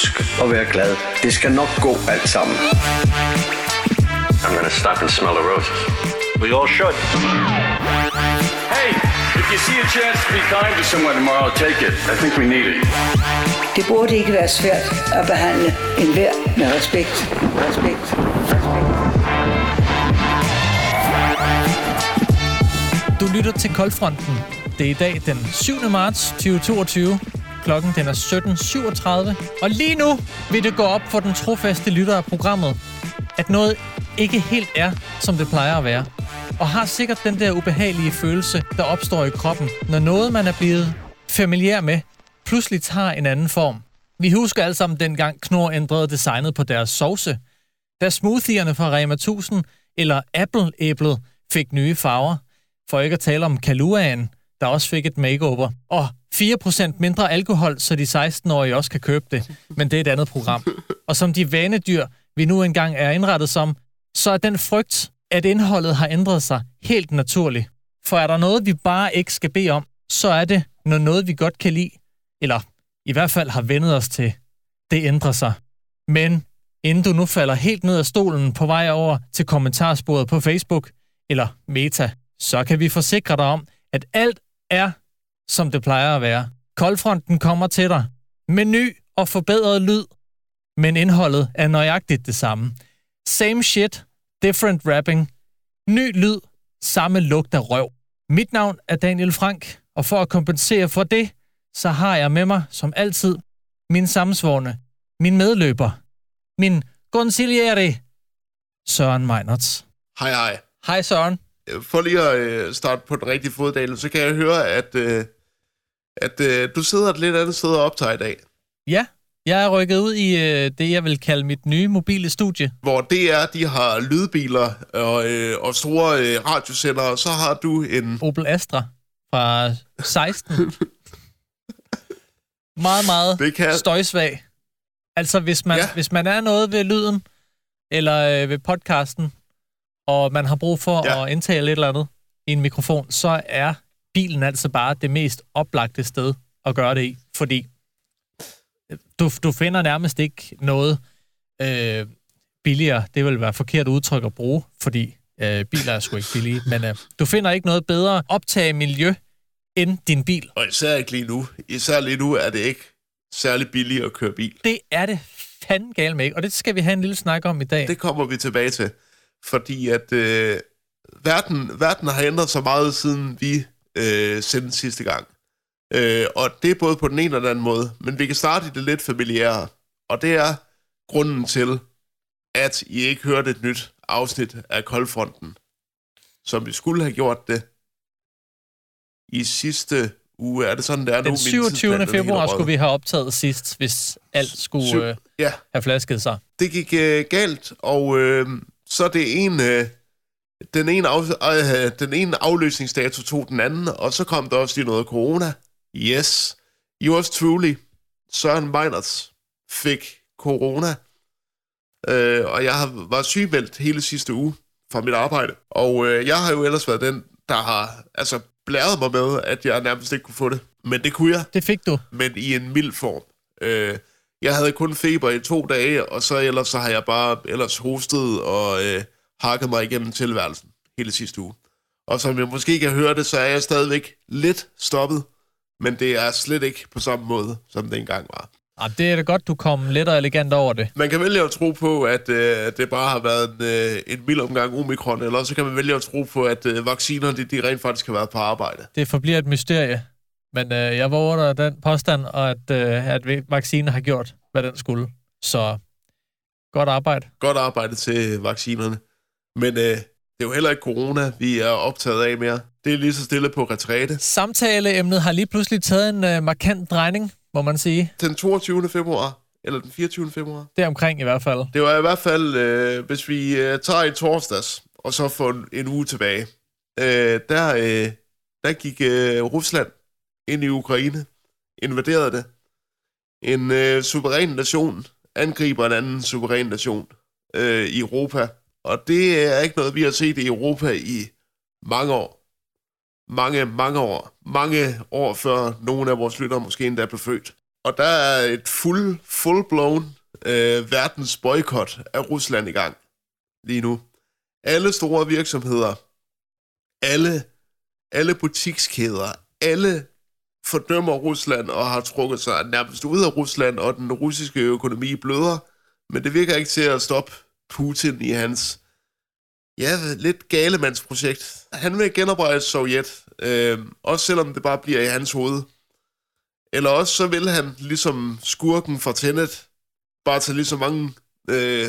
Husk at være glad. Det skal nok gå alt sammen. I'm gonna stop and smell the roses. We all should. Hey, if you see a chance to be kind to someone tomorrow, take it. I think we need it. Det burde ikke være svært at behandle enhver med respekt. Respekt. Respekt. Du lytter til Koldfronten. Det er i dag den 7. marts 2022. Klokken den er 17.37. Og lige nu vil det gå op for den trofaste lytter af programmet, at noget ikke helt er, som det plejer at være. Og har sikkert den der ubehagelige følelse, der opstår i kroppen, når noget, man er blevet familiær med, pludselig tager en anden form. Vi husker alle sammen dengang Knor ændrede designet på deres sauce. Da smoothierne fra Rema 1000 eller Apple-æblet fik nye farver. For ikke at tale om Kaluaen, der også fik et makeover. Og 4% mindre alkohol, så de 16-årige også kan købe det. Men det er et andet program. Og som de vanedyr, vi nu engang er indrettet som, så er den frygt, at indholdet har ændret sig helt naturligt. For er der noget, vi bare ikke skal bede om, så er det, når noget, vi godt kan lide, eller i hvert fald har vendet os til, det ændrer sig. Men inden du nu falder helt ned af stolen på vej over til kommentarsporet på Facebook eller Meta, så kan vi forsikre dig om, at alt er, som det plejer at være. Koldfronten kommer til dig med ny og forbedret lyd, men indholdet er nøjagtigt det samme. Same shit, different rapping. Ny lyd, samme lugt af røv. Mit navn er Daniel Frank, og for at kompensere for det, så har jeg med mig, som altid, min sammensvorne, min medløber, min consigliere, Søren Meinerts. Hej, hej. Hej Søren. For lige at øh, starte på den rigtige fod, Daniel, så kan jeg høre, at, øh, at øh, du sidder et lidt andet sted og optager i dag. Ja, jeg er rykket ud i øh, det, jeg vil kalde mit nye mobile studie. Hvor det er, de har lydbiler og, øh, og store øh, radiosendere, så har du en... Opel Astra fra 16. meget, meget Det kan- støjsvag. Altså, hvis man, ja. Hvis man er noget ved lyden, eller øh, ved podcasten, og man har brug for. Ja. at indtale et eller andet i en mikrofon, så er bilen altså bare det mest oplagte sted at gøre det i. Fordi du, du finder nærmest ikke noget øh, billigere. Det vil være forkert udtryk at bruge, fordi øh, biler er sgu ikke billige. Men øh, du finder ikke noget bedre optage miljø end din bil. Og især ikke lige nu. Især lige nu er det ikke særlig billigt at køre bil. Det er det fanden galt med, ikke? Og det skal vi have en lille snak om i dag. Det kommer vi tilbage til. Fordi at øh, verden, verden har ændret sig meget, siden vi øh, sendte sidste gang. Øh, og det er både på den ene og den anden måde. Men vi kan starte i det lidt familiære. Og det er grunden til, at I ikke hørte et nyt afsnit af Koldfronten, som vi skulle have gjort det i sidste uge. Er det sådan, det er? Den Min 27. tidsplan er helt februar skulle vi have optaget sidst, hvis alt skulle Syv- øh, Ja, have flasket sig. det gik øh, galt, og øh, så er det en, øh, den, ene af, øh, den ene afløsningsdato tog den anden, og så kom der også lige noget corona. Yes, yours truly, Søren Meinerts, fik corona, øh, og jeg har- var sygemeldt hele sidste uge fra mit arbejde. Og øh, jeg har jo ellers været den, der har altså, blæret mig med, at jeg nærmest ikke kunne få det. Men det kunne jeg Det fik du. men i en mild form. Øh, jeg havde kun feber i to dage, og så ellers så har jeg bare ellers hostet og øh, hakket mig igennem tilværelsen hele sidste uge. Og som jeg måske kan høre det, så er jeg stadigvæk lidt stoppet, men det er slet ikke på samme måde, som det engang var. Ah, det er da godt, du kom let og elegant over det. Man kan vælge at tro på, at øh, det bare har været en, øh, en mild omgang omikron, eller så kan man vælge at tro på, at øh, vaccinerne de, de rent faktisk har været på arbejde. Det forbliver et mysterie. Men øh, jeg våger dig den påstand, og at, øh, at vaccinen har gjort, hvad den skulle. Så godt arbejde. Godt arbejde til vaccinerne. Men øh, det er jo heller ikke corona, vi er optaget af mere. Det er lige så stille på retræte. Samtaleemnet har lige pludselig taget en øh, markant drejning, må man sige. Den 22. februar, eller den 24. februar. Det er omkring i hvert fald. Det var i hvert fald, øh, hvis vi øh, tager i torsdags, og så får en, en uge tilbage, øh, der, øh, der gik øh, Rusland ind i Ukraine, invaderede det. En øh, suveræn nation angriber en anden suveræn nation øh, i Europa. Og det er ikke noget, vi har set i Europa i mange år. Mange, mange år. Mange år før nogle af vores lyttere måske endda blev født. og der er et full, full-blown øh, verdens boykot af Rusland i gang lige nu. Alle store virksomheder, alle, alle butikskæder, alle fordømmer Rusland og har trukket sig nærmest ud af Rusland, og den russiske økonomi bløder, men det virker ikke til at stoppe Putin i hans ja, lidt galemandsprojekt. Han vil genoprette Sovjet, øh, også selvom det bare bliver i hans hoved. Eller også så vil han, ligesom skurken fra Tenet, bare tage lige så mange, øh,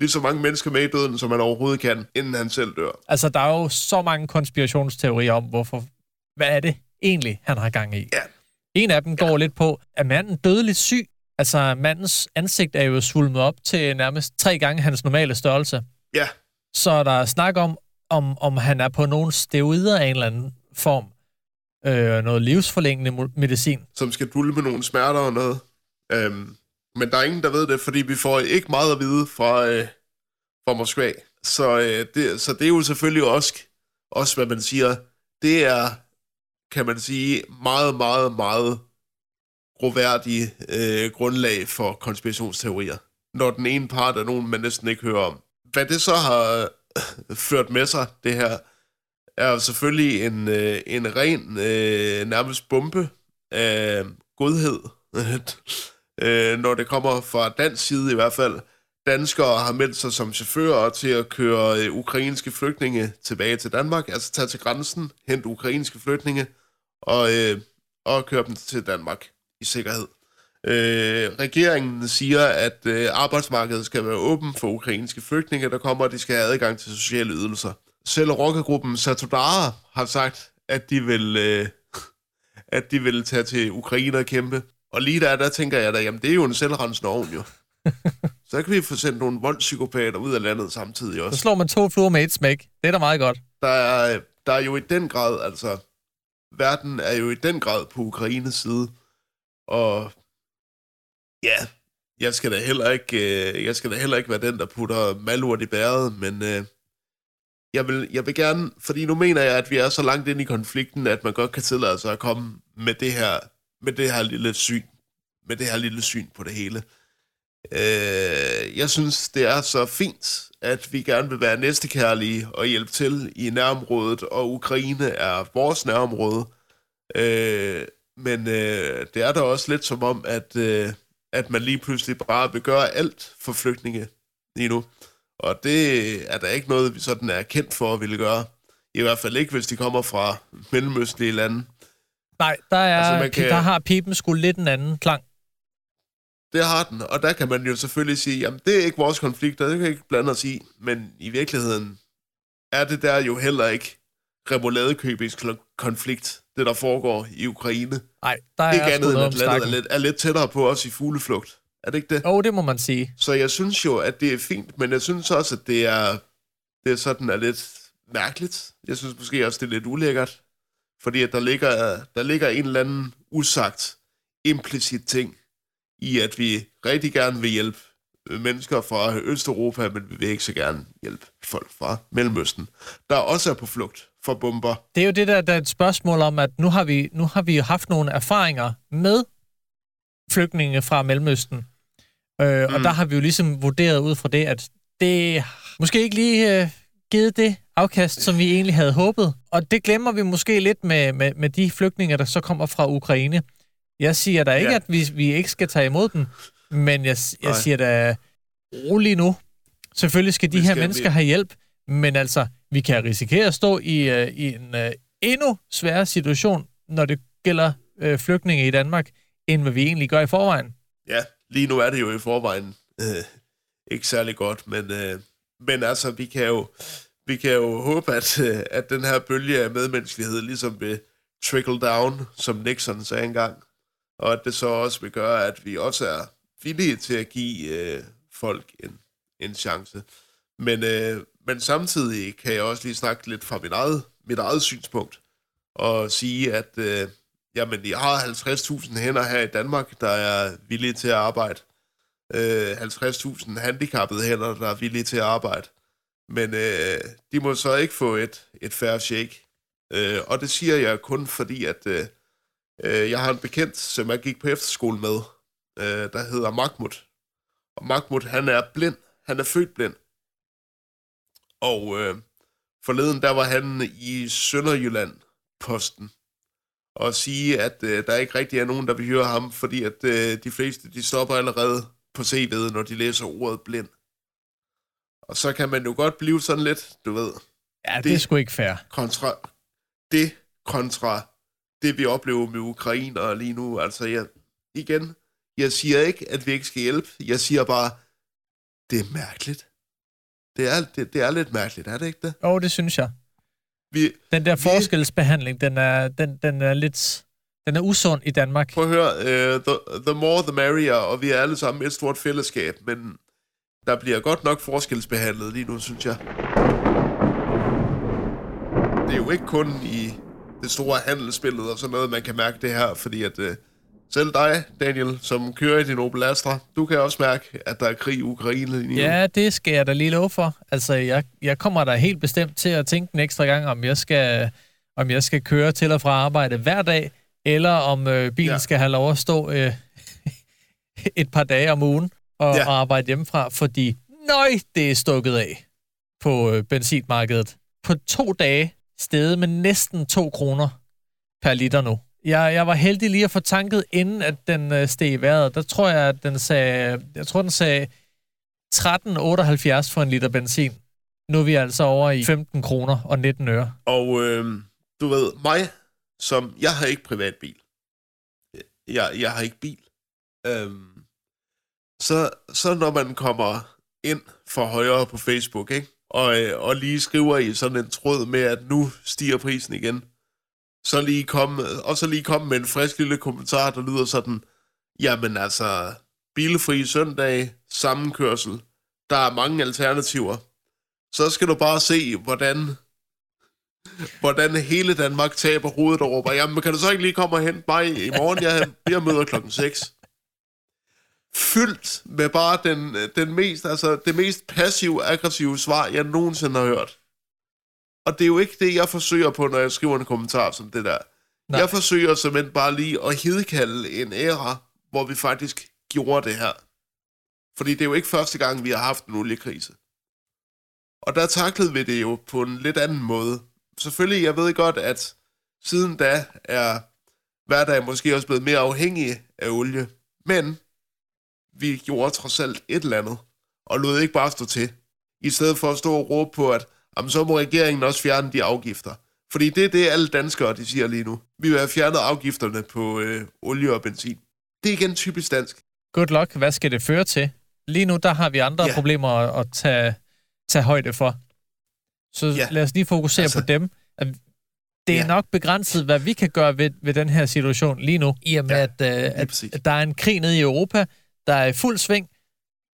lige så mange mennesker med i døden, som han overhovedet kan, inden han selv dør. Altså, der er jo så mange konspirationsteorier om, hvorfor... Hvad er det egentlig, han har gang i? Ja. En af dem går ja. lidt på, at manden dødeligt syg? Altså, mandens ansigt er jo svulmet op til nærmest tre gange hans normale størrelse. Ja, Så er der snak om, om, om han er på nogle steroider af en eller anden form. Øh, noget livsforlængende medicin. som skal dulme nogle smerter og noget. Øhm, men der er ingen, der ved det, fordi vi får ikke meget at vide fra, øh, fra Moskva. Så, øh, det, så det er jo selvfølgelig også, også, hvad man siger, det er, kan man sige, meget, meget, meget groværdige øh, grundlag for konspirationsteorier. Når den ene part er nogen, man næsten ikke hører om. Hvad det så har øh, ført med sig, det her, er selvfølgelig en, øh, en ren, øh, nærmest bombe af godhed, øh, når det kommer fra dansk side i hvert fald. Danskere har meldt sig som chauffører til at køre øh, ukrainske flygtninge tilbage til Danmark, altså tage til grænsen, hente ukrainske flygtninge og, øh, og køre dem til Danmark i sikkerhed. Øh, regeringen siger, at øh, arbejdsmarkedet skal være åben for ukrainske flygtninge, der kommer, og de skal have adgang til sociale ydelser. Selv rockergruppen Satudara har sagt, at de vil, øh, at de vil tage til Ukraine og kæmpe. Og lige der, der tænker jeg da, jamen det er jo en selvrensende ovn jo. Så kan vi få sendt nogle voldspsykopater ud af landet samtidig Så også. slår man to fluer med et smæk. Det er da meget godt. Der er, der er jo i den grad, altså, verden er jo i den grad på Ukraines side. Og ja, jeg skal da heller ikke, øh, jeg skal da heller ikke være den, der putter malurt i bæret, men øh, jeg, vil, jeg vil gerne, fordi nu mener jeg, at vi er så langt ind i konflikten, at man godt kan tillade sig at komme med det her, med det her lille syn, med det her lille syn på det hele. Øh, jeg synes, det er så fint, at vi gerne vil være næstekærlige og hjælpe til i nærområdet, og Ukraine er vores nærområde. Øh, men øh, det er da også lidt som om, at, øh, at man lige pludselig bare vil gøre alt for flygtninge lige nu. Og det er der ikke noget, vi sådan er kendt for at ville gøre. I hvert fald ikke, hvis de kommer fra mellemøstlige lande. Nej, der, er, Altså, kan... der har pipen sgu lidt en anden klang. Det har den, og der kan man jo selvfølgelig sige, jamen det er ikke vores konflikt, og det kan ikke blande os i, men i virkeligheden er det der jo heller ikke remouladekøbings konflikt, det der foregår i Ukraine. Nej, der er Ikke andet end, at landet er lidt, er lidt tættere på os i fugleflugt. Er det ikke det? Jo, det må man sige. Så jeg synes jo, at det er fint, men jeg synes også, at det er, det er sådan er lidt mærkeligt. Jeg synes måske også, det er lidt ulækkert, fordi at der ligger, der ligger en eller anden usagt, implicit ting i, at vi rigtig gerne vil hjælpe mennesker fra Østeuropa, men vi vil ikke så gerne hjælpe folk fra Mellemøsten, der også er på flugt for bomber. Det er jo det der, der er et spørgsmål om, at nu har vi, nu har vi haft nogle erfaringer med flygtninge fra Mellemøsten. Øh, mm. Og der har vi jo ligesom vurderet ud fra det, at det måske ikke lige øh, givet det afkast, som vi egentlig havde håbet. Og det glemmer vi måske lidt med, med, med de flygtninge, der så kommer fra Ukraine. Jeg siger da ikke, Ja. at vi, vi ikke skal tage imod dem, men jeg, jeg Nej. siger da rolig nu. Selvfølgelig skal de Vi her skal- mennesker vi- have hjælp, men altså, vi kan risikere at stå i, øh, i en øh, endnu sværere situation, når det gælder øh, flygtninge i Danmark, end hvad vi egentlig gør i forvejen. Ja, lige nu er det jo i forvejen øh, ikke særlig godt, men, øh, men altså, vi kan jo, vi kan jo håbe, at, øh, at den her bølge af medmenneskelighed ligesom vil trickle down, som Nixon sagde engang, og at det så også vil gøre, at vi også er villige til at give øh, folk en, en chance. Men, øh, men samtidig kan jeg også lige snakke lidt fra mit eget, mit eget synspunkt, og sige, at øh, jamen, jeg har 50.000 hænder her i Danmark, der er villige til at arbejde. Øh, 50.000 handicappede hænder, der er villige til at arbejde. Men øh, de må så ikke få et, et færre shake. Øh, og det siger jeg kun fordi, at, øh, øh, jeg har en bekendt, som jeg gik på efterskole med, øh, der hedder Mahmoud. Og Mahmoud, han er blind. Han er født blind. Og øh, forleden, der var han i Sønderjylland posten og sige, at øh, der ikke rigtig er nogen, der vil høre ham, fordi at øh, de fleste, de stopper allerede på CV'et, når de læser ordet blind. Og så kan man jo godt blive sådan lidt, du ved, Ja, det, det er sgu ikke fair. kontra det kontra det, vi oplever med ukrainer lige nu. Altså, jeg, igen, jeg siger ikke, at vi ikke skal hjælpe. Jeg siger bare, det er mærkeligt. Det er, det, det er lidt mærkeligt, er det ikke det? Jo, det synes jeg. Vi, Den der vi- forskelsbehandling, den er, den, den er lidt... Den er usund i Danmark. Prøv at høre, uh, the, the more the merrier, og vi er alle sammen et stort fællesskab, men der bliver godt nok forskelsbehandlet lige nu, synes jeg. Det er jo ikke kun i det store handelsbillede og sådan noget, man kan mærke det her, fordi at uh, selv dig, Daniel, som kører i din Opel Astra, du kan også mærke, at der er krig i Ukraine lige nu. Ja, det skal jeg da lige love for. Altså, jeg, jeg kommer da helt bestemt til at tænke en ekstra gang, om jeg skal, om jeg skal køre til og fra arbejde hver dag, eller om øh, bilen ja. Skal have lov at stå øh, et par dage om ugen og, ja. Ja. og arbejde hjemmefra, fordi nøj, det er stukket af på øh, benzinmarkedet. På to dage steget med næsten 2 kroner per liter nu. Jeg, jeg var heldig lige at få tanket, inden at den øh, steg i vejret. Der tror jeg, at den sagde, jeg tror, den sagde 13,78 for en liter benzin. Nu er vi altså over i 15 kroner og 19 øre. Og øh, du ved, mig, som... Jeg har ikke privatbil. Jeg, jeg har ikke bil. Øhm, så, så når man kommer ind for højre på Facebook, ikke? Og, øh, og lige skriver i sådan en tråd med, at nu stiger prisen igen, så lige komme, og så lige komme med en frisk lille kommentar, der lyder sådan, jamen altså, bilfri søndag, sammenkørsel, der er mange alternativer. Så skal du bare se, hvordan hvordan hele Danmark taber hovedet og råber, jamen kan du så ikke lige komme og hente mig i morgen? Jeg, jeg møder klokken 6. Fyldt med bare den, den mest, altså det mest passiv-aggressive svar, jeg nogensinde har hørt. Og det er jo ikke det, jeg forsøger på, når jeg skriver en kommentar som det der. Nej. Jeg forsøger simpelthen bare lige at hidkalde en æra, hvor vi faktisk gjorde det her. Fordi det er jo ikke første gang, vi har haft en oliekrise. Og der taklede vi det jo på en lidt anden måde. Selvfølgelig, jeg ved godt, at siden da er hverdag måske også blevet mere afhængig af olie. Men vi gjorde trods alt et eller andet, og lod ikke bare stå til. I stedet for at stå og råbe på, at jamen, så må regeringen også fjerne de afgifter. Fordi det er det, alle danskere de siger lige nu. Vi vil have fjernet afgifterne på øh, olie og benzin. Det er igen typisk dansk. Good luck. Hvad skal det føre til? Lige nu, der har vi andre ja. Problemer at, at tage, tage højde for. Så ja. Lad os lige fokusere altså, på dem. Det er ja. Nok begrænset, hvad vi kan gøre ved, ved den her situation lige nu, i og med, ja, at, uh, at, at der er en krig nede i Europa, der er i fuld sving.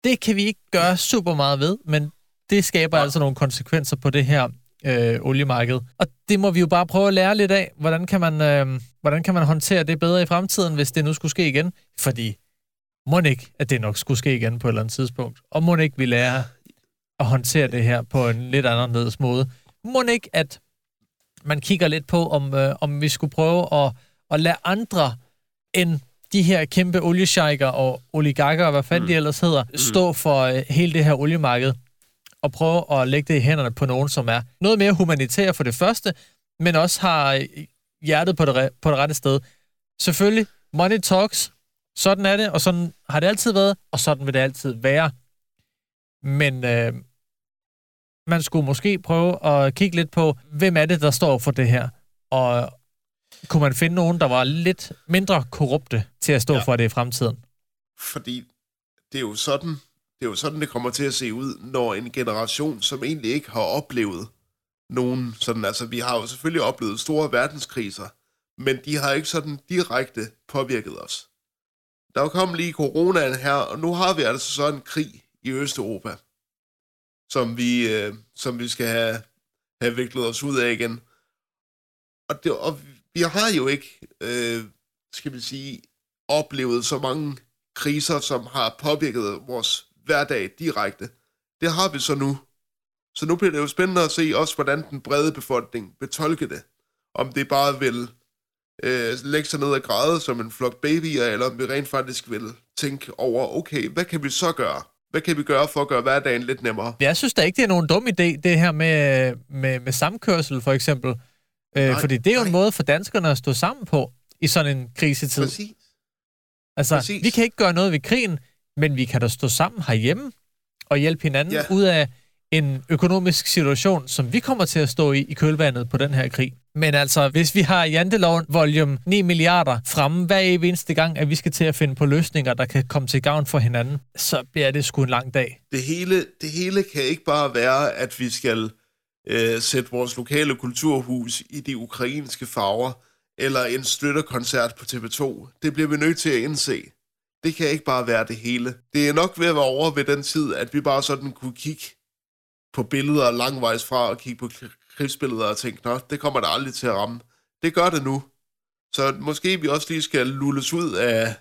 Det kan vi ikke gøre super meget ved, men det skaber ja. Altså nogle konsekvenser på det her øh, oliemarked. Og det må vi jo bare prøve at lære lidt af. Hvordan kan man, øh, hvordan kan man håndtere det bedre i fremtiden, hvis det nu skulle ske igen? Fordi må ikke, at det nok skulle ske igen på et eller andet tidspunkt. Og må ikke, vi lærer at håndtere det her på en lidt anderledes måde. Må ikke, at man kigger lidt på, om, øh, om vi skulle prøve at, at lade andre end de her kæmpe oliesheiker og oligarker, og hvad fanden mm. de ellers hedder, stå for øh, hele det her oliemarked og prøve at lægge det i hænderne på nogen, som er noget mere humanitær for det første, men også har øh, hjertet på det, på det rette sted. Selvfølgelig, money talks, sådan er det, og sådan har det altid været, og sådan vil det altid være. Men øh, man skulle måske prøve at kigge lidt på, hvem er det, der står for det her, og kunne man finde nogen, der var lidt mindre korrupte til at stå. Ja. for det i fremtiden? Fordi det er jo sådan, det er jo sådan, det kommer til at se ud, når en generation, som egentlig ikke har oplevet nogen sådan, altså vi har jo selvfølgelig oplevet store verdenskriser, men de har ikke sådan direkte påvirket os. Der er kommet lige coronaen her, og nu har vi altså så en krig i Østeuropa, som vi, øh, som vi skal have, have viklet os ud af igen. Og, det, og vi har jo ikke, øh, skal vi sige, oplevet så mange kriser, som har påvirket vores hverdag direkte. Det har vi så nu. Så nu bliver det jo spændende at se også, hvordan den brede befolkning vil tolke det. Om det bare vil øh, lægge sig ned og græde som en flok babyer, eller om vi rent faktisk vil tænke over, okay, hvad kan vi så gøre? Hvad kan vi gøre for at gøre hverdagen lidt nemmere? Jeg synes da ikke, det er nogen dum idé, det her med, med, med samkørsel, for eksempel. Øh, Nej, fordi det er jo en nej. måde for danskerne at stå sammen på i sådan en krisetid. Præcis. Altså, præcis. vi kan ikke gøre noget ved krigen, men vi kan da stå sammen herhjemme og hjælpe hinanden Ja. ud af en økonomisk situation, som vi kommer til at stå i i kølvandet på den her krig. Men altså, hvis vi har janteloven volume 9 milliarder fremme hver eneste gang, at vi skal til at finde på løsninger, der kan komme til gavn for hinanden, så bliver det sgu en lang dag. det hele, det hele kan ikke bare være, at vi skal øh, sætte vores lokale kulturhus i de ukrainske farver, eller en støtterkoncert på TV2. Det bliver vi nødt til at indse. Det kan ikke bare være det hele. Det er nok ved at være over ved den tid, at vi bare sådan kunne kigge på billeder langvejs fra og kigge på krigsbilleder og tænke, nå, det kommer der aldrig til at ramme. Det gør det nu. Så måske vi også lige skal lulles ud af,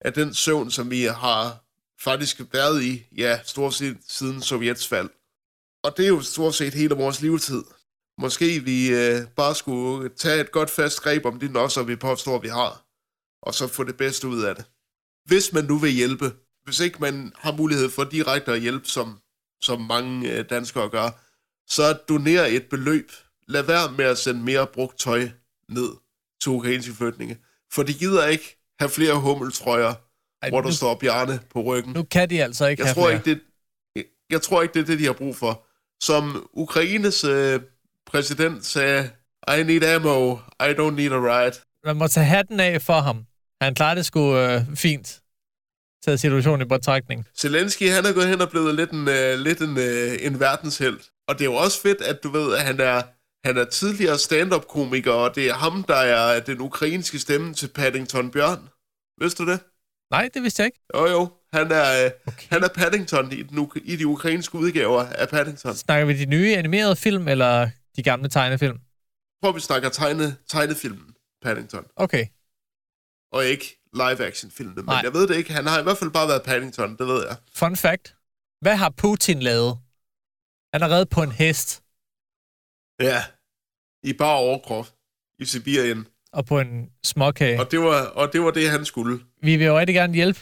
af den søvn, som vi har faktisk været i, ja, stort set siden Sovjets fald. Og det er jo stort set hele vores levetid. Måske vi øh, bare skulle tage et godt fast greb om de nosser, vi påstår, vi har, og så få det bedste ud af det. Hvis man nu vil hjælpe, hvis ikke man har mulighed for direkte at hjælpe, som, som mange øh, danskere gør, så doner et beløb. Lad være med at sende mere brugt tøj ned til ukrainske flygtninge. For de gider ikke have flere hummeltrøjer, Ej, hvor der nu, står Bjarne på ryggen. nu kan de altså ikke Jeg have tror, flere. ikke, det, jeg, jeg tror ikke, det er det, de har brug for. Som Ukraines øh, præsident sagde, I need ammo, I don't need a ride. Man må tage hatten af for ham. Han klarer det sgu øh, fint. Taget situationen i betragtning. Zelensky, han er gået hen og blevet lidt en, øh, lidt en, øh, en verdenshelt. Og det er jo også fedt, at du ved, at han er, han er tidligere stand-up-komiker, og det er ham, der er den ukrainske stemme til Paddington Bjørn. Vidste du det? Nej, det vidste jeg ikke. Jo, jo. Han er, øh, Okay. han er Paddington i, den, i de ukrainske udgaver af Paddington. Snakker vi de nye animerede film, eller de gamle tegnefilm? Jeg tror, vi snakker tegne, tegnefilmen Paddington. Okay. Og ikke live-action-filmene. Men Nej. jeg ved det ikke. Han har i hvert fald bare været Paddington, det ved jeg. Fun fact. Hvad har Putin lavet? Han er reddet på en hest Ja. I bare overkrop. I Sibirien. og på en småkage. Og det, var, og det var det, han skulle. Vi vil jo rigtig gerne hjælpe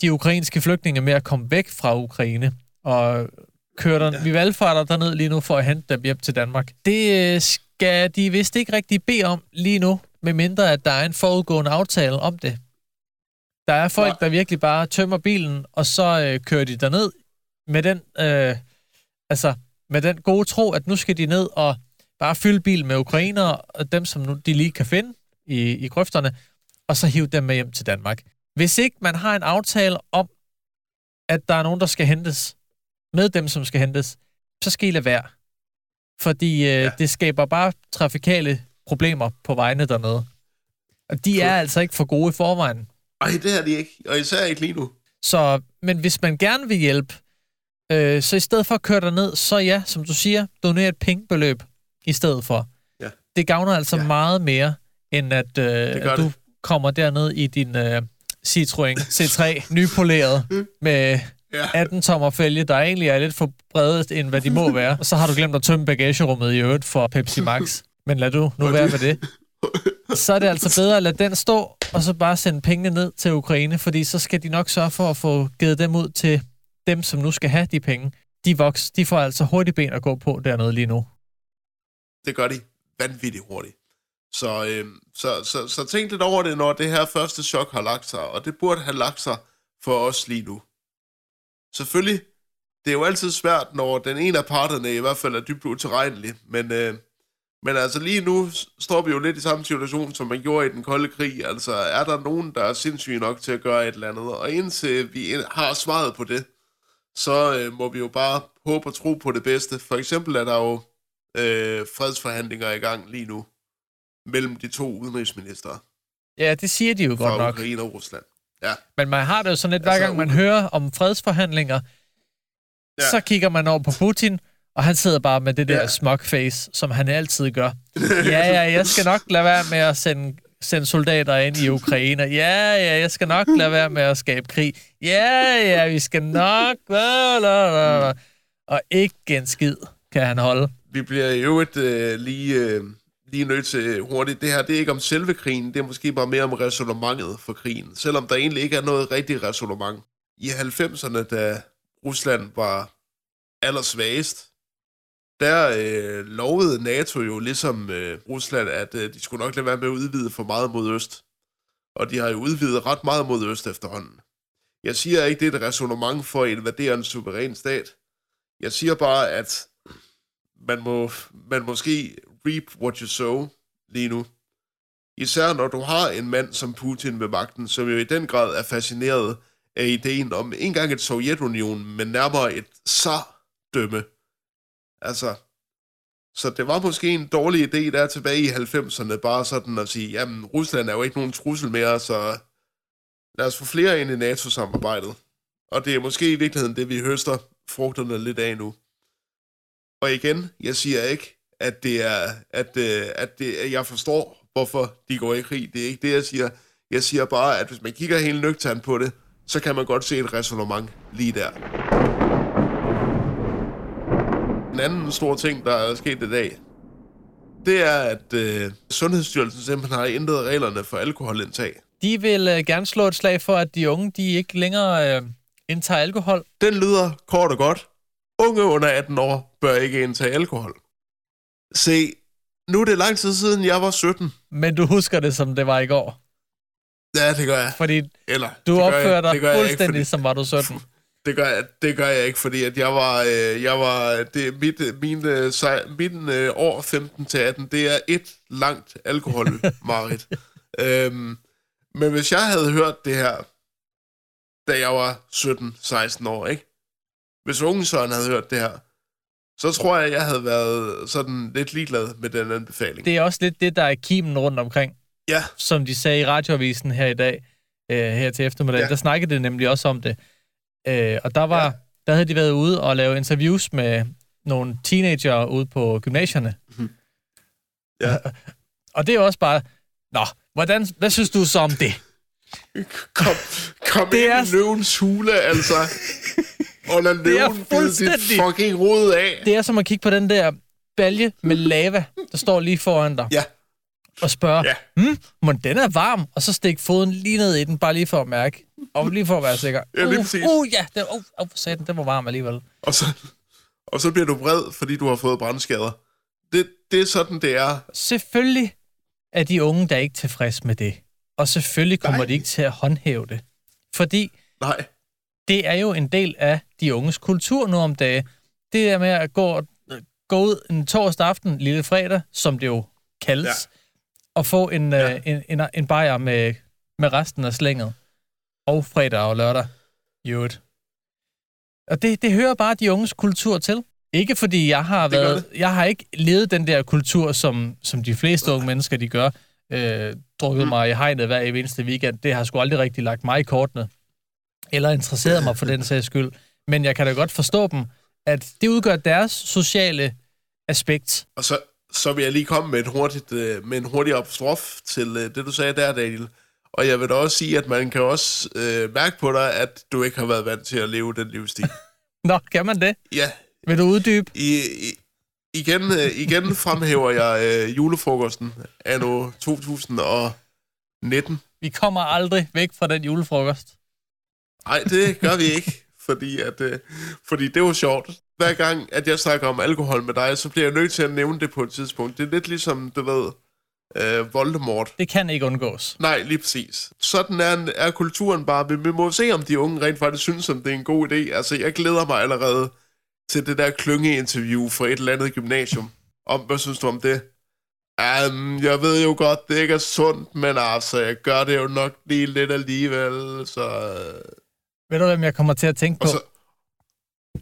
de ukrainske flygtninge med at komme væk fra Ukraine. Og kører der, ja. vi valgfarter derned lige nu for at hente dem hjem til Danmark. Det øh, skal de vist ikke rigtig bede om lige nu, medmindre at der er en forudgående aftale om det. Der er folk, Nej. der virkelig bare tømmer bilen, og så øh, kører de derned med den, øh, altså, med den gode tro, at nu skal de ned og bare fylde bilen med ukrainere, og dem, som nu de lige kan finde i, i grøfterne, og så hive dem med hjem til Danmark. Hvis ikke man har en aftale om, at der er nogen, der skal hentes, med dem, som skal hentes, så skal I lade være. Fordi øh, ja. det skaber bare trafikale problemer på vejene dernede. Og de er altså ikke for gode i forvejen. Ej, det er de ikke. Og især ikke lige nu. Så, men hvis man gerne vil hjælpe, øh, så i stedet for at køre derned, så ja, som du siger, donere et pengebeløb i stedet for. Ja. Det gavner altså Ja. meget mere, end at, øh, du det. kommer derned i din øh, Citroën C3 nypoleret med Ja. 18 tommer fælge, der egentlig er lidt for brede, end hvad de må være. Og så har du glemt at tømme bagagerummet i øvrigt for Pepsi Max. Men lad du nu være med det. Så er det altså bedre at lade den stå, og så bare sende pengene ned til Ukraine, fordi så skal de nok sørge for at få givet dem ud til dem, som nu skal have de penge. De voks, de får altså hurtigt ben at gå på dernede lige nu. Det gør de vanvittigt hurtigt. Så, øhm, så, så, så tænk lidt over det, når det her første chok har lagt sig. Og det burde have lagt sig for os lige nu. Selvfølgelig, det er jo altid svært, når den ene af parterne i hvert fald er dybt utilregnelig. Men, øh, men altså lige nu står vi jo lidt i samme situation, som man gjorde i den kolde krig. Altså er der nogen, der er sindssyge nok til at gøre et eller andet? Og indtil vi har svaret på det, så øh, må vi jo bare håbe og tro på det bedste. For eksempel er der jo øh, fredsforhandlinger i gang lige nu mellem de to udenrigsminister Ja, det siger de jo godt nok. Ukraine og Rusland. Ja, Men man har det jo sådan lidt, hver Altså, gang man hører om fredsforhandlinger, Ja. så kigger man over på Putin, og han sidder bare med det der Ja. ja. smugface, som han altid gør. Ja, ja, jeg skal nok lade være med at sende, sende soldater ind i Ukraine. Ja, ja, jeg skal nok lade være med at skabe krig. Ja, ja, vi skal nok... La, la, la, la. Og ikke en skid kan han holde. vi bliver jo et, øh, lige, øh, lige nødt til hurtigt. Det her, det er ikke om selve krigen, det er måske bare mere om resonemanget for krigen. Selvom der egentlig ikke er noget rigtigt resonemang. I 90'erne, da Rusland var allersvagest, der øh, lovede NATO jo ligesom øh, Rusland, at øh, de skulle nok lade være med at udvide for meget mod øst. Og de har jo udvidet ret meget mod øst efterhånden. Jeg siger ikke, det er et resonemang for at invadere en suveræn stat. Jeg siger bare, at man må man måske reap what you sow lige nu. Især når du har en mand som Putin ved magten, som jo i den grad er fascineret af ideen om ikke engang et Sovjetunion, men nærmere et zar-dømme. Altså, så det var måske en dårlig idé der tilbage i 90'erne, bare sådan at sige, jamen Rusland er jo ikke nogen trussel mere, så lad os få flere ind i NATO-samarbejdet. Og det er måske i virkeligheden det, vi høster frugterne lidt af nu. Og igen, jeg siger ikke, at det er, at, øh, at, det, at jeg forstår, hvorfor de går i krig. Det er ikke det, jeg siger. Jeg siger bare, at hvis man kigger helt nøgternt på det, så kan man godt se et resonemang lige der. En anden stor ting, der er sket i dag, det er, at øh, Sundhedsstyrelsen simpelthen har ændret reglerne for alkoholindtag. De vil øh, gerne slå et slag for, at de unge de ikke længere øh, indtager alkohol. Den lyder kort og godt. Unge under 18 år bør ikke indtage alkohol. Se, nu er det lang tid siden, jeg var 17. Men du husker det, som det var i går. Ja, det gør jeg. Fordi Eller, du opfører jeg, dig jeg ikke, fuldstændig, fordi- som var du 17. Det gør, jeg, det gør jeg ikke, fordi at jeg var, øh, jeg var det, mit, øh, min, øh, min øh, år 15 til 18, det er et langt alkohol, Marit. øhm, men hvis jeg havde hørt det her, da jeg var 17-16 år, ikke? Hvis unge Søren havde hørt det her, så tror jeg, jeg havde været sådan lidt ligeglad med den anbefaling. Det er også lidt det, der er kimen rundt omkring. Ja. Som de sagde i radioavisen her i dag, øh, her til eftermiddag. Ja. Der snakkede det nemlig også om det. Øh, og der var, ja. der havde de været ude og lave interviews med nogle teenager ude på gymnasierne. Ja. Og det er også bare, nå, hvordan, hvad synes du så om det? Kom, kom Det det er- ind i løvens hule, altså. Og lad er løven bide dit fuldstændig- fucking hoved af. Det er som at kigge på den der balje med lava, der står lige foran dig, Ja, og spørge, Ja. hmm, må den er varm? Og så stik foden lige ned i den, bare lige for at mærke. Og lige for at være sikker. Ja, lige uh, præcis. uh, ja, den, uh, uh, satan, den var varm alligevel. og så, og så bliver du vred, fordi du har fået brandskader. Det, det er sådan, det er. Selvfølgelig er de unge, der er ikke tilfreds med det. Og selvfølgelig kommer Nej. De ikke til at håndhæve det. Fordi Nej, det er jo en del af de unges kultur nu om dagen. Det der med at gå, gå ud en torsdag aften, lille fredag, som det jo kaldes, ja. og få en. Ja. øh, en, en, en bajer med, med resten af slænget. Og fredag og lørdag. i øvrigt. Og det, det hører bare de unges kultur til. Ikke fordi jeg har Det været, jeg har ikke levet den der kultur, som, som de fleste unge mennesker, de gør. Øh, drukket mm. mig i hegnet hver eneste weekend. Det har sgu aldrig rigtig lagt mig i kortene. Eller interesseret mig for den sags skyld. Men jeg kan da godt forstå dem, at det udgør deres sociale aspekt. og så, så vil jeg lige komme med, et hurtigt, øh, med en hurtig apostrof til øh, det, du sagde der, Daniel. Og jeg vil da også sige, at man kan også øh, mærke på dig, at du ikke har været vant til at leve den livsstil. Nå, kan man det? ja, Vil du uddybe? i, i, igen, øh, igen fremhæver jeg øh, julefrokosten af nu 2019. Vi kommer aldrig væk fra den julefrokost. Nej, det gør vi ikke, fordi, at, øh, fordi det var sjovt. Hver gang, at jeg snakker om alkohol med dig, så bliver jeg nødt til at nævne det på et tidspunkt. Det er lidt ligesom, du ved, øh, Voldemort. Det kan ikke undgås. Nej, lige præcis. Sådan er, er kulturen bare. Vi må se, om de unge rent faktisk synes, om det er en god idé. Altså, jeg glæder mig allerede til det der klyngeinterview fra et eller andet gymnasium. Om, hvad synes du om det? Um, jeg ved jo godt, det ikke er sundt, men altså, jeg gør det jo nok lige lidt alligevel, så... øh, Ved du, hvem jeg kommer til at tænke på? Og så,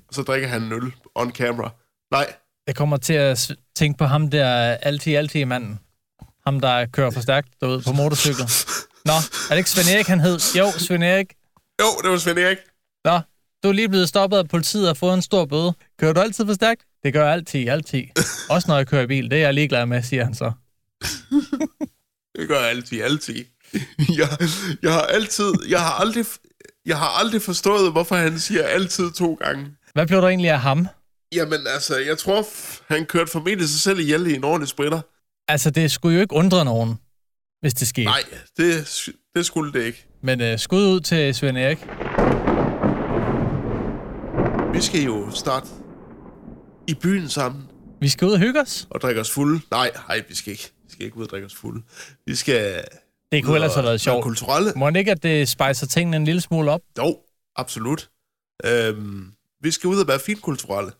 og så drikker han en øl on camera. Nej, Jeg kommer til at tænke på ham der altid manden. Ham, der kører for stærkt derude på motorcykel. Nå, er det ikke Svend Erik, han hed? Jo, Svend Erik. jo, det var Svend Erik. Nå, du er lige blevet stoppet af politiet og fået en stor bøde. Kører du altid for stærkt? Det gør jeg altid, altid. Også når jeg kører i bil. Det er jeg ligeglad med, siger han så. Det gør jeg altid, altid. Jeg, jeg har altid, jeg har aldrig, jeg har aldrig forstået, hvorfor han siger altid to gange. Hvad blev der egentlig af ham? Jamen altså, jeg tror, han kørte formentlig sig selv ihjel i en ordentlig spritter. Altså, det skulle jo ikke undre nogen, hvis det skete. Nej, det, det skulle det ikke. Men øh, skud ud til Svend Erik. Vi skal jo starte i byen sammen Vi skal ud og hygge os. og drikke os fulde. Nej, nej, vi skal ikke. Vi skal ikke ud og drikke os fulde. Vi skal Det kunne ellers have været sjovt. kulturelle. Må ikke, at det spejser tingene en lille smule op? Jo, absolut. Øhm, vi skal ud og være finkulturelle.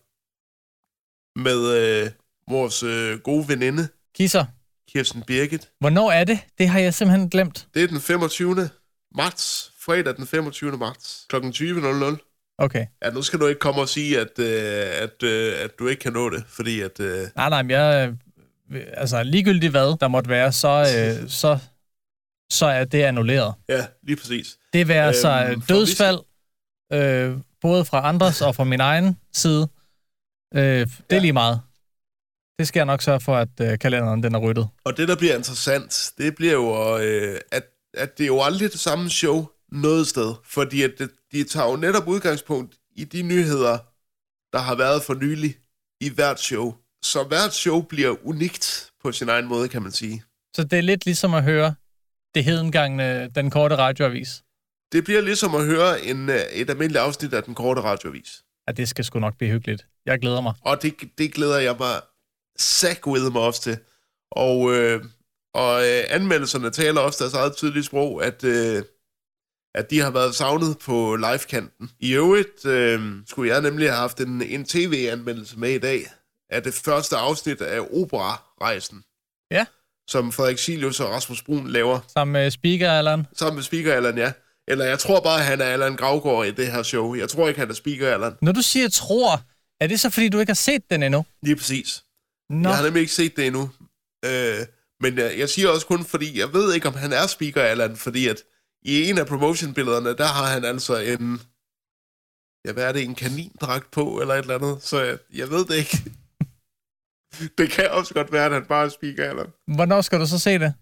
Med øh, vores øh, gode veninde, Kisser, Kirsten Birgit. hvornår er det? Det har jeg simpelthen glemt. Det er den 25. marts. Fredag den 25. marts. Kl. 20.00. Okay. Ja, nu skal du ikke komme og sige, at, øh, at, øh, at du ikke kan nå det, fordi at... Øh, Nej, nej, men jeg... øh, Altså, ligegyldigt hvad der måtte være, så, øh, så, så er det annulleret. ja, lige præcis. Det vil altså Øhm, dødsfald, øh, både fra andres og fra min egen side. Øh, det er Ja. lige meget. Det skal jeg nok sørge for, at øh, kalenderen den er ryddet. Og det, der bliver interessant, det bliver jo, øh, at, at det er jo aldrig det samme show noget sted. Fordi at det, de tager jo netop udgangspunkt i de nyheder, der har været for nylig i hvert show. Så hvert show bliver unikt på sin egen måde, kan man sige. Så det er lidt ligesom at høre det hedengangne, den korte radioavis. Det bliver ligesom at høre en, øh, et almindeligt afsnit af den korte radioavis. Ja, det skal sgu nok blive hyggeligt. Jeg glæder mig. Og det, det glæder jeg mig mig også til. Og, øh, og øh, anmeldelserne taler også deres eget tydelige sprog, at, øh, at de har været savnet på livekanten. I øvrigt øh, skulle jeg nemlig have haft en, en tv-anmeldelse med i dag af det første afsnit af Opera-rejsen, Ja, som Frederik Silius og Rasmus Brun laver sammen med speaker, Allan. sammen med speaker Allan, ja. Eller jeg tror bare, han er Allan Gravgaard i det her show. Jeg tror ikke, han er speaker Allan. Når du siger tror, er det så fordi, du ikke har set den endnu? Lige præcis. Nå, Jeg har nemlig ikke set det endnu. Øh, men jeg, jeg siger også kun, fordi jeg ved ikke, om han er speaker Allan, fordi at i en af promotion-billederne, der har han altså en... Ja, hvad er det? En kanindragt på, eller et eller andet. Så jeg, jeg ved det ikke. det kan også godt være, at han bare er speaker Allan. hvornår skal du så se det?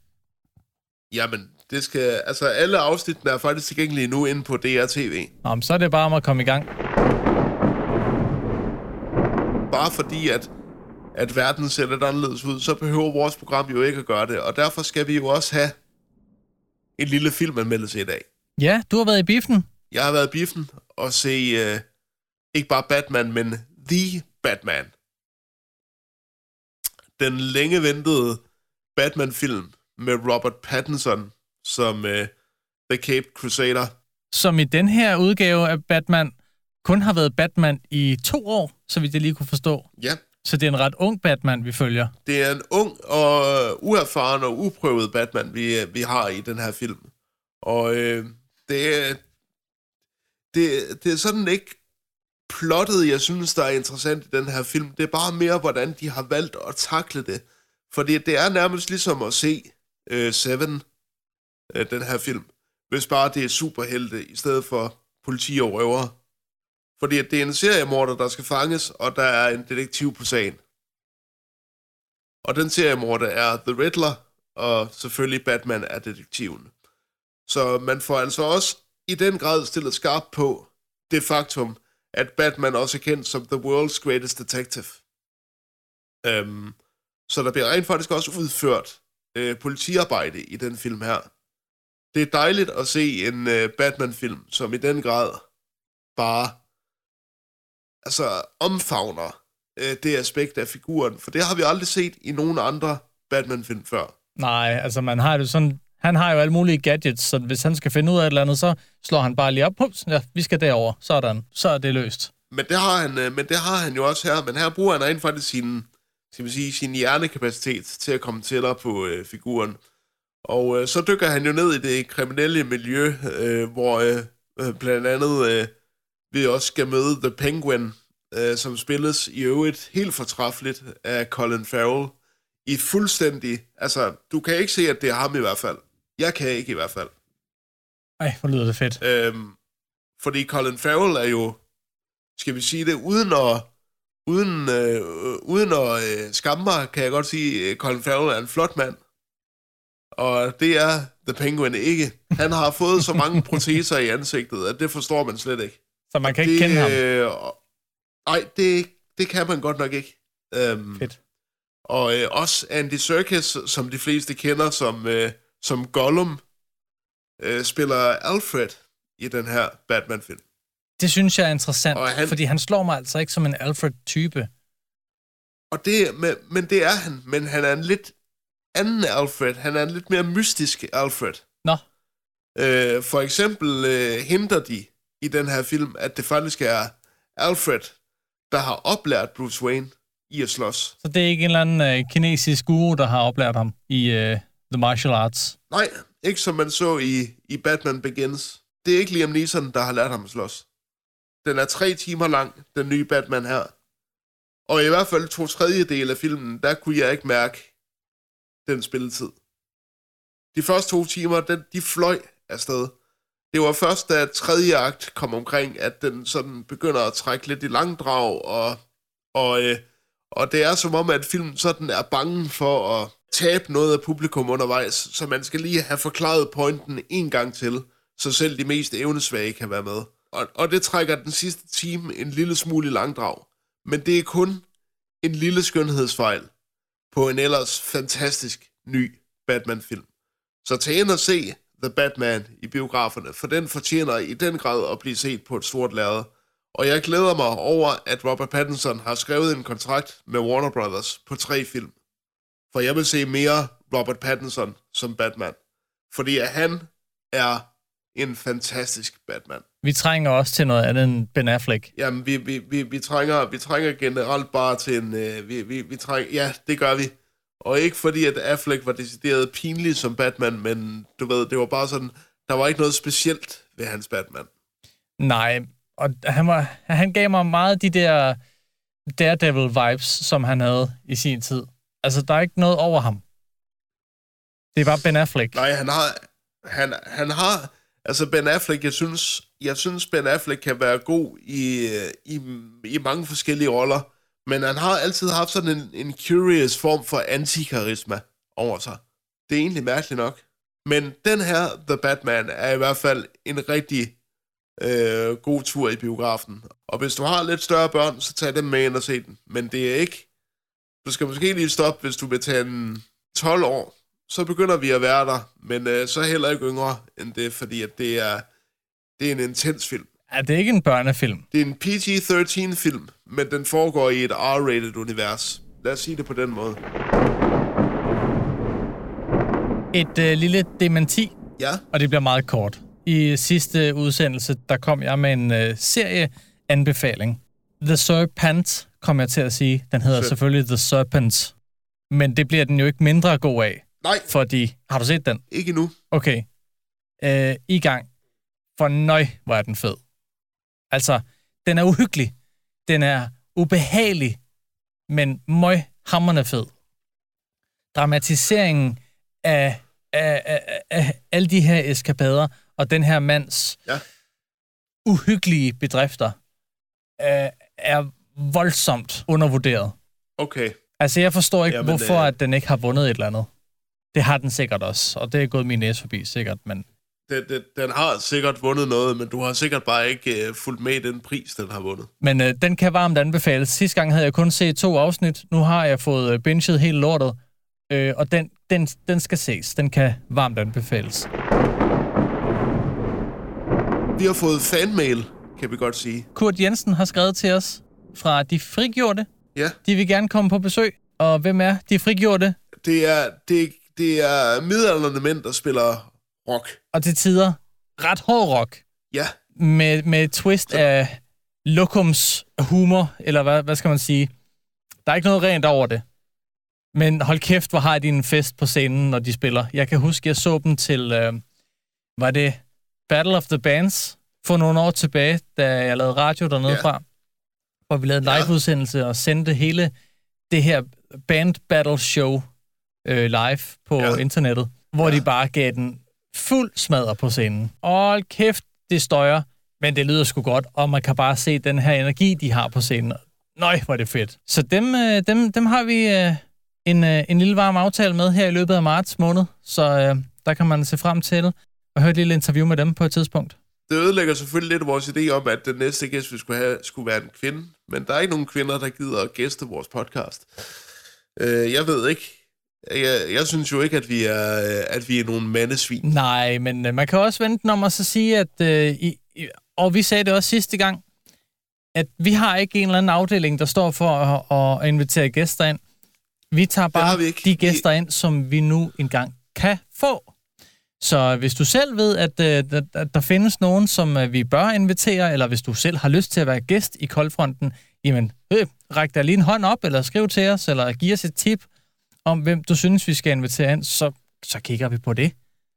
Jamen, det skal... Altså, alle afsnittene er faktisk tilgængelige nu inde på DRTV. Nå, men så er det bare om at komme i gang. bare fordi, at, at verden ser lidt anderledes ud, så behøver vores program jo ikke at gøre det. Og derfor skal vi jo også have en lille filmanmeldelse i dag. Ja, du har været i biffen. Jeg har været i biffen og se uh, ikke bare Batman, men The Batman. Den længe ventede Batman-film med Robert Pattinson som uh, The Cape Crusader. som i den her udgave af Batman kun har været Batman i to år, så vidt jeg lige kunne forstå. Ja, så det er en ret ung Batman, vi følger. det er en ung og øh, uerfaren og uprøvet Batman, vi, øh, vi har i den her film. Og øh, det, er, det, det er sådan ikke plottet, jeg synes, der er interessant i den her film. Det er bare mere, hvordan de har valgt at takle det. Fordi det er nærmest ligesom at se øh, Seven, øh, den her film. Hvis bare det er superhelte i stedet for politi og røvere. Fordi at det er en seriemorder, der skal fanges, og der er en detektiv på sagen. Og den seriemorder er The Riddler, og selvfølgelig Batman er detektiven. Så man får altså også i den grad stillet skarpt på det faktum, at Batman også er kendt som The World's Greatest Detective. Øhm, så der bliver rent faktisk også udført øh, politiarbejde i den film her. Det er dejligt at se en øh, Batman-film, som i den grad bare altså omfavner øh, det aspekt af figuren, for det har vi aldrig set i nogen andre Batman-film før. Nej, altså man har det sådan... Han har jo alle mulige gadgets, så hvis han skal finde ud af et eller andet, så slår han bare lige op. Pups, ja, vi skal derover. Sådan. Så er det løst. Men det har han, øh, men det har han jo også her, men her bruger han rent faktisk sin, skal man sige, sin hjernekapacitet til at komme tættere på øh, figuren. Og øh, så dykker han jo ned i det kriminelle miljø, øh, hvor øh, øh, blandt andet øh, vi også skal møde The Penguin, øh, som spilles i øvrigt helt fortræffeligt af Colin Farrell. I fuldstændig, altså du kan ikke se, at det er ham i hvert fald. Jeg kan ikke i hvert fald. Ej, hvor lyder det fedt. Øhm, fordi Colin Farrell er jo, skal vi sige det, uden at, uden, øh, uden at øh, skamme mig, kan jeg godt sige, at Colin Farrell er en flot mand. Og det er The Penguin ikke. Han har fået så mange proteser i ansigtet, at det forstår man slet ikke. Så man kan ikke det, kende ham. Øh, nej, det, det kan man godt nok ikke. Øhm, Fedt. Og øh, også Andy Serkis, som de fleste kender som, øh, som Gollum, øh, spiller Alfred i den her Batman-film. Det synes jeg er interessant, Og han- fordi han slår mig altså ikke som en Alfred-type. Og det, men, men det er han, men han er en lidt anden Alfred. Han er en lidt mere mystisk Alfred. Nå, Øh, for eksempel øh, henter de i den her film, at det faktisk er Alfred, der har oplært Bruce Wayne i at slås. så det er ikke en eller anden øh, kinesisk guru, der har oplært ham i øh, The Martial Arts. Nej, ikke som man så i, i Batman Begins. Det er ikke Liam Neeson, der har lært ham at slås. Den er tre timer lang, den nye Batman her. Og i hvert fald to tredjedel af filmen, der kunne jeg ikke mærke den spilletid. De første to timer, den, de fløj afsted. Det var først, da tredje akt kom omkring, at den sådan begynder at trække lidt i langdrag, og, og, øh, og det er som om, at filmen sådan er bange for at tabe noget af publikum undervejs, så man skal lige have forklaret pointen en gang til, så selv de mest evnesvage kan være med. Og, og det trækker den sidste time en lille smule i langdrag. Men det er kun en lille skønhedsfejl på en ellers fantastisk ny Batman-film. Så tag ind og se The Batman i biograferne, for den fortjener i den grad at blive set på et stort lærred. Og jeg glæder mig over, at Robert Pattinson har skrevet en kontrakt med Warner Brothers på tre film. For jeg vil se mere Robert Pattinson som Batman. Fordi at han er en fantastisk Batman. Vi trænger også til noget andet end Ben Affleck. Jamen, vi, vi, vi, vi, trænger, vi trænger generelt bare til en... Øh, vi, vi, vi trænger, ja, det gør vi. Og ikke fordi, at Affleck var decideret pinlig som Batman, men du ved, det var bare sådan... Der var ikke noget specielt ved hans Batman. Nej, og han, var, han gav mig meget de der Daredevil-vibes, som han havde i sin tid. Altså, der er ikke noget over ham. Det er bare Ben Affleck. Nej, han har... Han, han har... Altså, Ben Affleck, jeg synes, jeg synes Ben Affleck kan være god i, i, i mange forskellige roller, men han har altid haft sådan en, en curious form for antikarisma over sig. Det er egentlig mærkeligt nok. Men den her, The Batman, er i hvert fald en rigtig øh, god tur i biografen. Og hvis du har lidt større børn, så tag dem med ind og se den. Men det er ikke... Du skal måske lige stoppe, hvis du vil tage en 12 år. Så begynder vi at være der, men øh, så heller ikke yngre end det, fordi at det er, det er en intens film. Er det ikke en børnefilm? Det er en PG-13-film, men den foregår i et R-rated univers. Lad os sige det på den måde. Et øh, lille dementi, Ja, og det bliver meget kort. I sidste udsendelse, der kom jeg med en øh, serieanbefaling. The Serpent, kom jeg til at sige. Den hedder Fedt. selvfølgelig The Serpent. Men det bliver den jo ikke mindre god af, nej, fordi... Har du set den? ikke nu. Okay. Øh, I gang. For nøj, hvor er den fed. Altså, den er uhyggelig. Den er ubehagelig, men møg hammerne fed. Dramatiseringen af, af, af, af, alle de her eskapader, og den her mands Ja. uhyggelige bedrifter, øh, er voldsomt undervurderet. Okay. Altså, jeg forstår ikke, Jamen, hvorfor øh, at den ikke har vundet et eller andet. Det har den sikkert også, og det er gået min næse forbi, sikkert, men... Den, den, den har sikkert vundet noget, men du har sikkert bare ikke øh, fulgt med i den pris, den har vundet. Men øh, den kan varmt anbefales. Sidste gang havde jeg kun set to afsnit. Nu har jeg fået øh, binget hele lortet. Øh, og den, den, den skal ses. Den kan varmt anbefales. Vi har fået fanmail, kan vi godt sige. Kurt Jensen har skrevet til os fra De Frigjorte. Ja, De vil gerne komme på besøg. Og hvem er De Frigjorte? det er, det, det er midaldrende mænd, der spiller rock. Og til tider ret hård rock. Ja, Med, med et twist af lokums humor, eller hvad, hvad skal man sige? Der er ikke noget rent over det. Men hold kæft, hvor har de en fest på scenen, når de spiller. Jeg kan huske, jeg så dem til, øh, var det Battle of the Bands for nogle år tilbage, da jeg lavede radio dernede Ja. fra, hvor vi lavede en liveudsendelse og sendte hele det her band battle show øh, live på ja. internettet, hvor ja. de bare gav den fuld smadre på scenen. Hold kæft, det støjer, men det lyder sgu godt, og man kan bare se den her energi, de har på scenen. Nøj, hvor er det fedt. Så dem, øh, dem, dem har vi øh, en, øh, en lille varm aftale med her i løbet af marts måned, så øh, der kan man se frem til at høre et lille interview med dem på et tidspunkt. det ødelægger selvfølgelig lidt vores idé om, at den næste gæst, vi skulle have, skulle være en kvinde. Men der er ikke nogen kvinder, der gider at gæste vores podcast. Øh, jeg ved ikke. Jeg, jeg synes jo ikke, at vi er, at vi er nogle mandesvin. Nej, men øh, man kan også vente om og så sige, at... Øh, i, og vi sagde det også sidste gang, at vi har ikke en eller anden afdeling, der står for at, at invitere gæster ind. Vi tager bare vi ikke. de gæster ind, som vi nu engang kan få. Så hvis du selv ved, at, øh, at, at der findes nogen, som øh, vi bør invitere, eller hvis du selv har lyst til at være gæst i Koldfronten, jamen, øh, ræk dig lige en hånd op, eller skriv til os, eller giv os et tip om, hvem du synes, vi skal invitere ind, så, så kigger vi på det.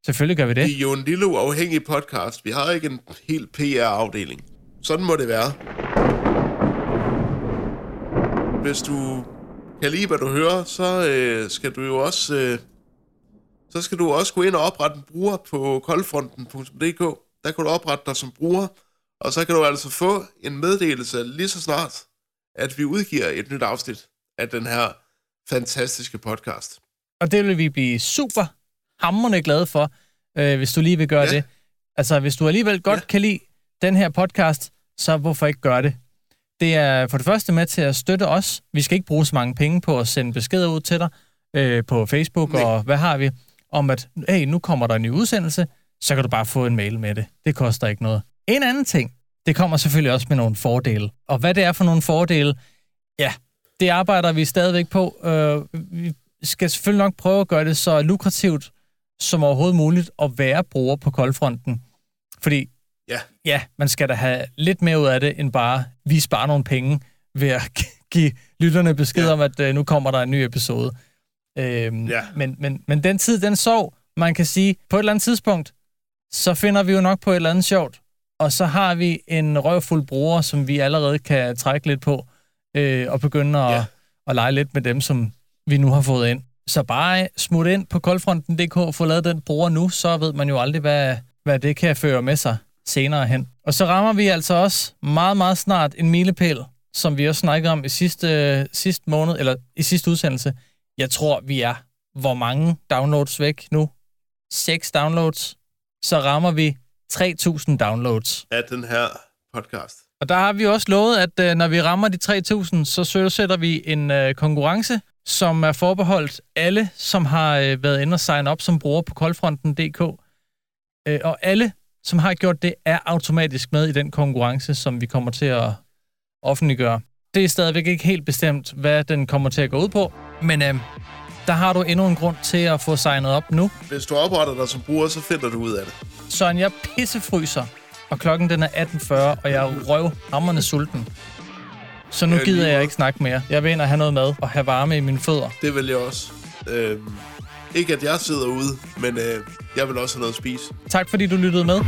Selvfølgelig gør vi det. Vi er jo en lille uafhængig podcast. Vi har ikke en helt PR-afdeling. Sådan må det være. Hvis du kan lide, hvad du hører, så øh, skal du jo også... Øh, så skal du også gå ind og oprette en bruger på koldfronten.dk. Der kan du oprette dig som bruger, og så kan du altså få en meddelelse lige så snart, at vi udgiver et nyt afsnit af den her fantastiske podcast. Og det vil vi blive super hammerende glade for, øh, hvis du lige vil gøre Ja. det. Altså, hvis du alligevel godt Ja. kan lide den her podcast, så hvorfor ikke gøre det? Det er for det første med til at støtte os. Vi skal ikke bruge så mange penge på at sende beskeder ud til dig øh, på Facebook, Nej. og hvad har vi? Om at, hey, nu kommer der en ny udsendelse, så kan du bare få en mail med det. Det koster ikke noget. En anden ting, det kommer selvfølgelig også med nogle fordele. Og hvad det er for nogle fordele, ja, det arbejder vi stadigvæk på. Øh, vi skal selvfølgelig nok prøve at gøre det så lukrativt som overhovedet muligt at være bruger på koldfronten. Fordi Ja. ja, man skal da have lidt mere ud af det, end bare vi sparer nogle penge ved at give lytterne besked Ja. om, at øh, nu kommer der en ny episode. Øhm, Ja. men, men, men den tid, den sov, man kan sige, på et eller andet tidspunkt, så finder vi jo nok på et eller andet sjovt, og så har vi en røvfuld bruger, som vi allerede kan trække lidt på, øh, og begynde at, Ja. at lege lidt med dem, som vi nu har fået ind. Så bare smut ind på koldfronten.dk og få lavet den bruger nu, så ved man jo aldrig, hvad, hvad det kan føre med sig senere hen. Og så rammer vi altså også meget, meget snart en milepæl, som vi også snakkede om i sidste, sidste måned, eller i sidste udsendelse. Jeg tror, vi er hvor mange downloads væk nu? 6 downloads. Så rammer vi 3.000 downloads. Af den her podcast. Og der har vi også lovet, at øh, når vi rammer de 3.000, så søsætter vi en øh, konkurrence, som er forbeholdt alle, som har øh, været inde og sign op som bruger på koldfronten.dk. Øh, og alle, som har gjort det, er automatisk med i den konkurrence, som vi kommer til at offentliggøre. Det er stadigvæk ikke helt bestemt, hvad den kommer til at gå ud på, men øh, der har du endnu en grund til at få signet op nu. Hvis du opretter dig som bruger, så finder du ud af det. Søren, jeg pissefryser, og klokken den er 18.40, og jeg er røvhammerne sulten. Så nu Ja, gider jeg ikke snakke mere. Jeg vil ind og have noget mad og have varme i mine fødder. Det vil jeg også. Øhm, ikke at jeg sidder ude, men øh, jeg vil også have noget at spise. Tak fordi du lyttede med.